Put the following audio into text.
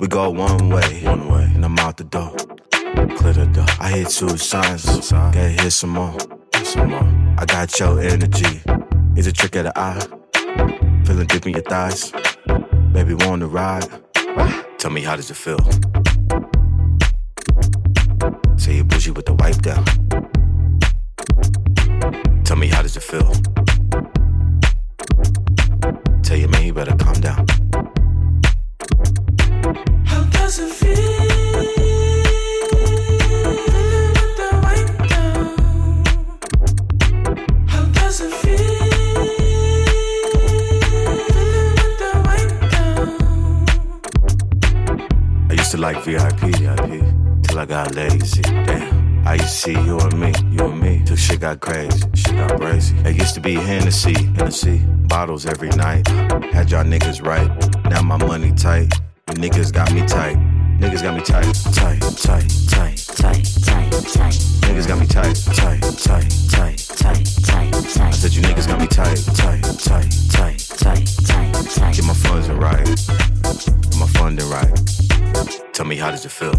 We go one way, one way, and I'm out the door. Clear the door. I hit two signs, gotta hit some more, some more. I got your energy. It's a trick of the eye. Feeling deep in your thighs. Baby, want to ride? Tell me, how does it feel? Say you bougie with the wipe down. Be Hennessy, Hennessy, bottles every night. Had y'all niggas right, now my money tight. You niggas got me tight, niggas got me tight, tight, tight, tight, tight, tight, tight. Niggas got me tight, tight, tight, tight, tight, tight, tight. I said you niggas got me tight, tight, tight, tight, tight, tight, tight. Get my funds in right, get my funding right. Tell me how does it feel?